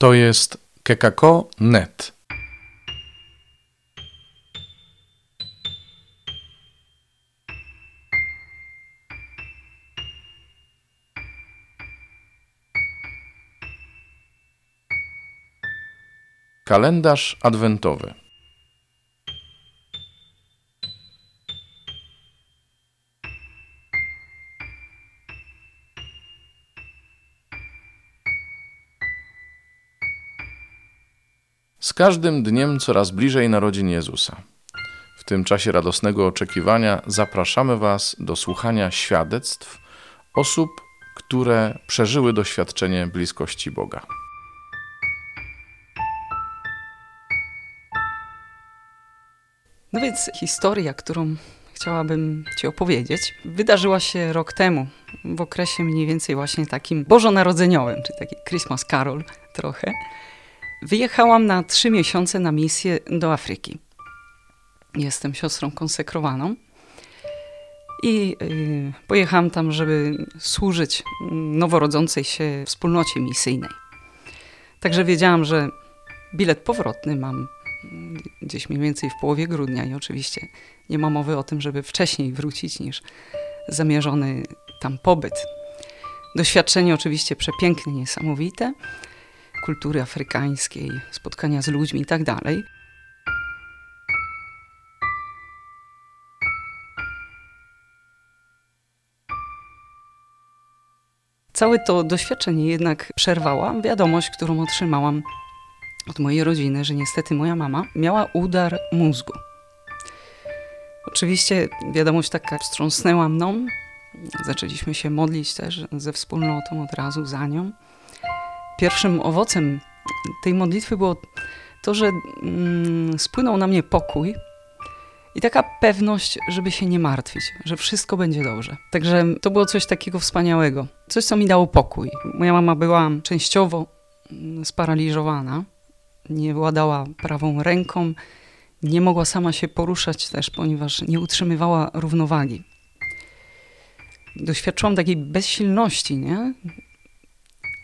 To jest kekako.net. Kalendarz adwentowy. Z każdym dniem coraz bliżej narodzin Jezusa. W tym czasie radosnego oczekiwania zapraszamy Was do słuchania świadectw osób, które przeżyły doświadczenie bliskości Boga. No więc historia, którą chciałabym Ci opowiedzieć, wydarzyła się rok temu, w okresie mniej więcej właśnie takim bożonarodzeniowym, czy taki Christmas Carol trochę. Wyjechałam na trzy miesiące na misję do Afryki. Jestem siostrą konsekrowaną i yy, pojechałam tam, żeby służyć noworodzącej się wspólnocie misyjnej. Także wiedziałam, że bilet powrotny mam gdzieś mniej więcej w połowie grudnia i oczywiście nie ma mowy o tym, żeby wcześniej wrócić niż zamierzony tam pobyt. Doświadczenie oczywiście przepiękne, niesamowite, kultury afrykańskiej, spotkania z ludźmi i tak. Całe to doświadczenie jednak przerwała wiadomość, którą otrzymałam od mojej rodziny, że niestety moja mama miała udar mózgu. Oczywiście wiadomość taka wstrząsnęła mną. Zaczęliśmy się modlić też ze wspólnotą od razu za nią. Pierwszym owocem tej modlitwy było to, że mm, spłynął na mnie pokój i taka pewność, żeby się nie martwić, że wszystko będzie dobrze. Także to było coś takiego wspaniałego. Coś, co mi dało pokój. Moja mama była częściowo mm, sparaliżowana, nie władała prawą ręką, nie mogła sama się poruszać też, ponieważ nie utrzymywała równowagi. Doświadczyłam takiej bezsilności, nie?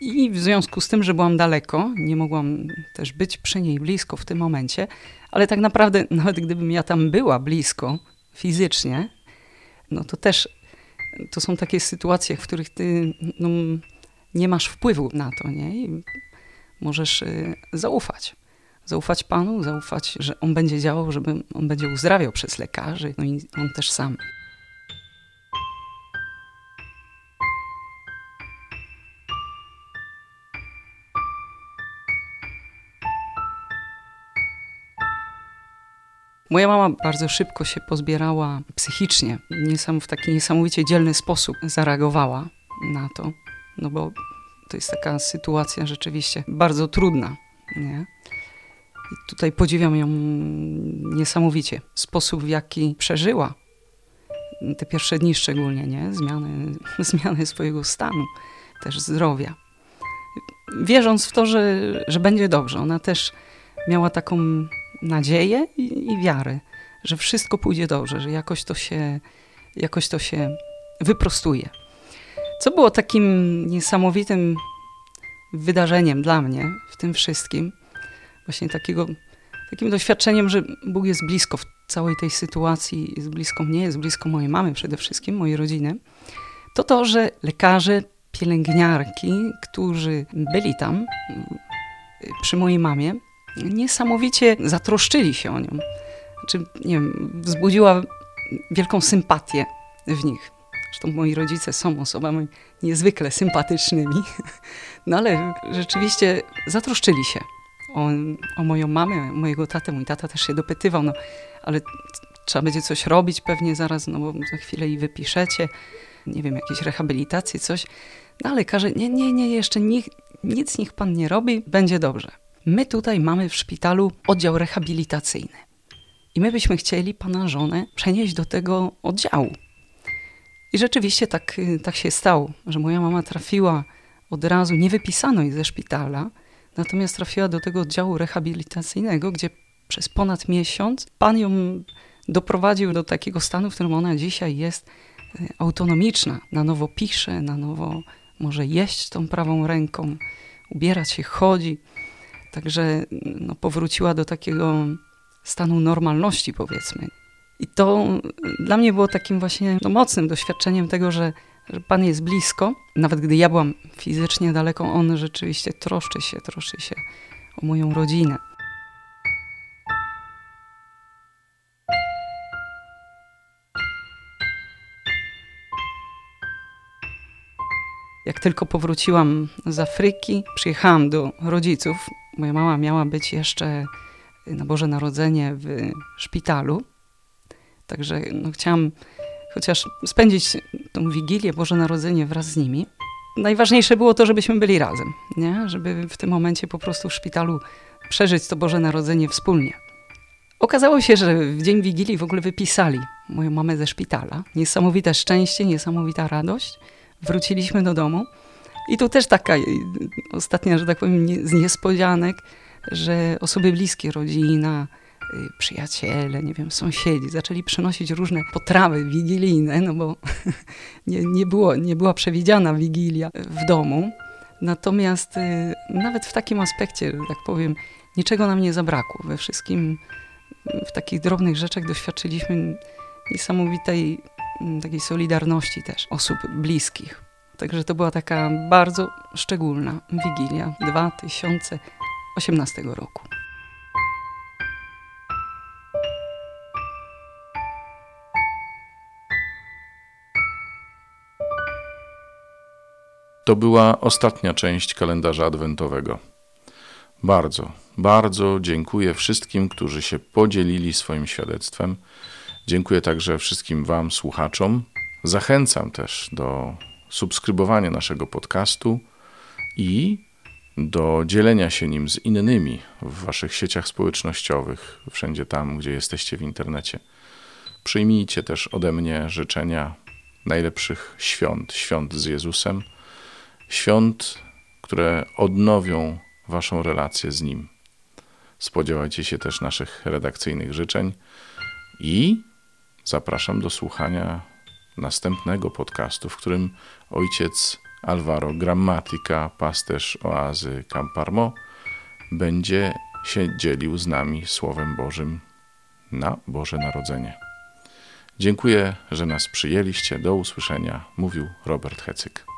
I w związku z tym, że byłam daleko, nie mogłam też być przy niej blisko w tym momencie, ale tak naprawdę, nawet gdybym ja tam była blisko fizycznie, no to też to są takie sytuacje, w których ty no, nie masz wpływu na to, nie? I możesz y, zaufać. Zaufać Panu, zaufać, że On będzie działał, żeby On będzie uzdrawiał przez lekarzy, no i On też sam. Moja mama bardzo szybko się pozbierała psychicznie, w taki niesamowicie dzielny sposób zareagowała na to, no bo to jest taka sytuacja rzeczywiście bardzo trudna. Nie? I tutaj podziwiam ją niesamowicie. Sposób, w jaki przeżyła te pierwsze dni szczególnie, nie? Zmiany, zmiany swojego stanu, też zdrowia. Wierząc w to, że, że będzie dobrze. Ona też miała taką nadzieję i, i wiarę, że wszystko pójdzie dobrze, że jakoś to się, jakoś to się wyprostuje. Co było takim niesamowitym wydarzeniem dla mnie w tym wszystkim, właśnie takiego, takim doświadczeniem, że Bóg jest blisko w całej tej sytuacji, jest blisko mnie, jest blisko mojej mamy przede wszystkim, mojej rodziny, to to, że lekarze, pielęgniarki, którzy byli tam przy mojej mamie, niesamowicie zatroszczyli się o nią. Znaczy, nie wiem, wzbudziła wielką sympatię w nich. Zresztą moi rodzice są osobami niezwykle sympatycznymi, no ale rzeczywiście zatroszczyli się o, o moją mamę, mojego tatę. Mój tata też się dopytywał, no ale trzeba będzie coś robić pewnie zaraz, no bo za chwilę i wypiszecie, nie wiem, jakieś rehabilitacje, coś. No ale lekarze, nie, nie, nie, jeszcze nic niech pan nie robi, będzie dobrze. My tutaj mamy w szpitalu oddział rehabilitacyjny. I my byśmy chcieli pana żonę przenieść do tego oddziału. I rzeczywiście tak, tak się stało, że moja mama trafiła od razu, nie wypisano jej ze szpitala, natomiast trafiła do tego oddziału rehabilitacyjnego, gdzie przez ponad miesiąc pan ją doprowadził do takiego stanu, w którym ona dzisiaj jest e, autonomiczna. Na nowo pisze, na nowo może jeść tą prawą ręką, ubierać się, chodzi. Także no, powróciła do takiego stanu normalności, powiedzmy. I to dla mnie było takim właśnie no, mocnym doświadczeniem tego, że, że Pan jest blisko. Nawet gdy ja byłam fizycznie daleko, On rzeczywiście troszczy się, troszczy się o moją rodzinę. Jak tylko powróciłam z Afryki, przyjechałam do rodziców. Moja mama miała być jeszcze na Boże Narodzenie w szpitalu. Także no, chciałam chociaż spędzić tą Wigilię, Boże Narodzenie wraz z nimi. Najważniejsze było to, żebyśmy byli razem, nie? żeby w tym momencie po prostu w szpitalu przeżyć to Boże Narodzenie wspólnie. Okazało się, że w dzień Wigilii w ogóle wypisali moją mamę ze szpitala. Niesamowite szczęście, niesamowita radość. Wróciliśmy do domu. I tu też taka ostatnia, że tak powiem, z niespodzianek, że osoby bliskie, rodzina, y, przyjaciele, nie wiem, sąsiedzi zaczęli przynosić różne potrawy wigilijne, no bo nie, nie, było, nie była przewidziana wigilia w domu. Natomiast y, nawet w takim aspekcie, że tak powiem, niczego nam nie zabrakło. We wszystkim, w takich drobnych rzeczach doświadczyliśmy niesamowitej mm, takiej solidarności też osób bliskich. Także to była taka bardzo szczególna wigilia 2018 roku. To była ostatnia część kalendarza adwentowego. Bardzo, bardzo dziękuję wszystkim, którzy się podzielili swoim świadectwem. Dziękuję także wszystkim Wam, słuchaczom. Zachęcam też do subskrybowania naszego podcastu i do dzielenia się nim z innymi w Waszych sieciach społecznościowych, wszędzie tam, gdzie jesteście w internecie. Przyjmijcie też ode mnie życzenia najlepszych świąt, świąt z Jezusem, świąt, które odnowią Waszą relację z Nim. Spodziewajcie się też naszych redakcyjnych życzeń i zapraszam do słuchania następnego podcastu, w którym ojciec Alvaro Grammatica, pasterz oazy Camparmo, będzie się dzielił z nami Słowem Bożym na Boże Narodzenie. Dziękuję, że nas przyjęliście. Do usłyszenia, mówił Robert Hecyk.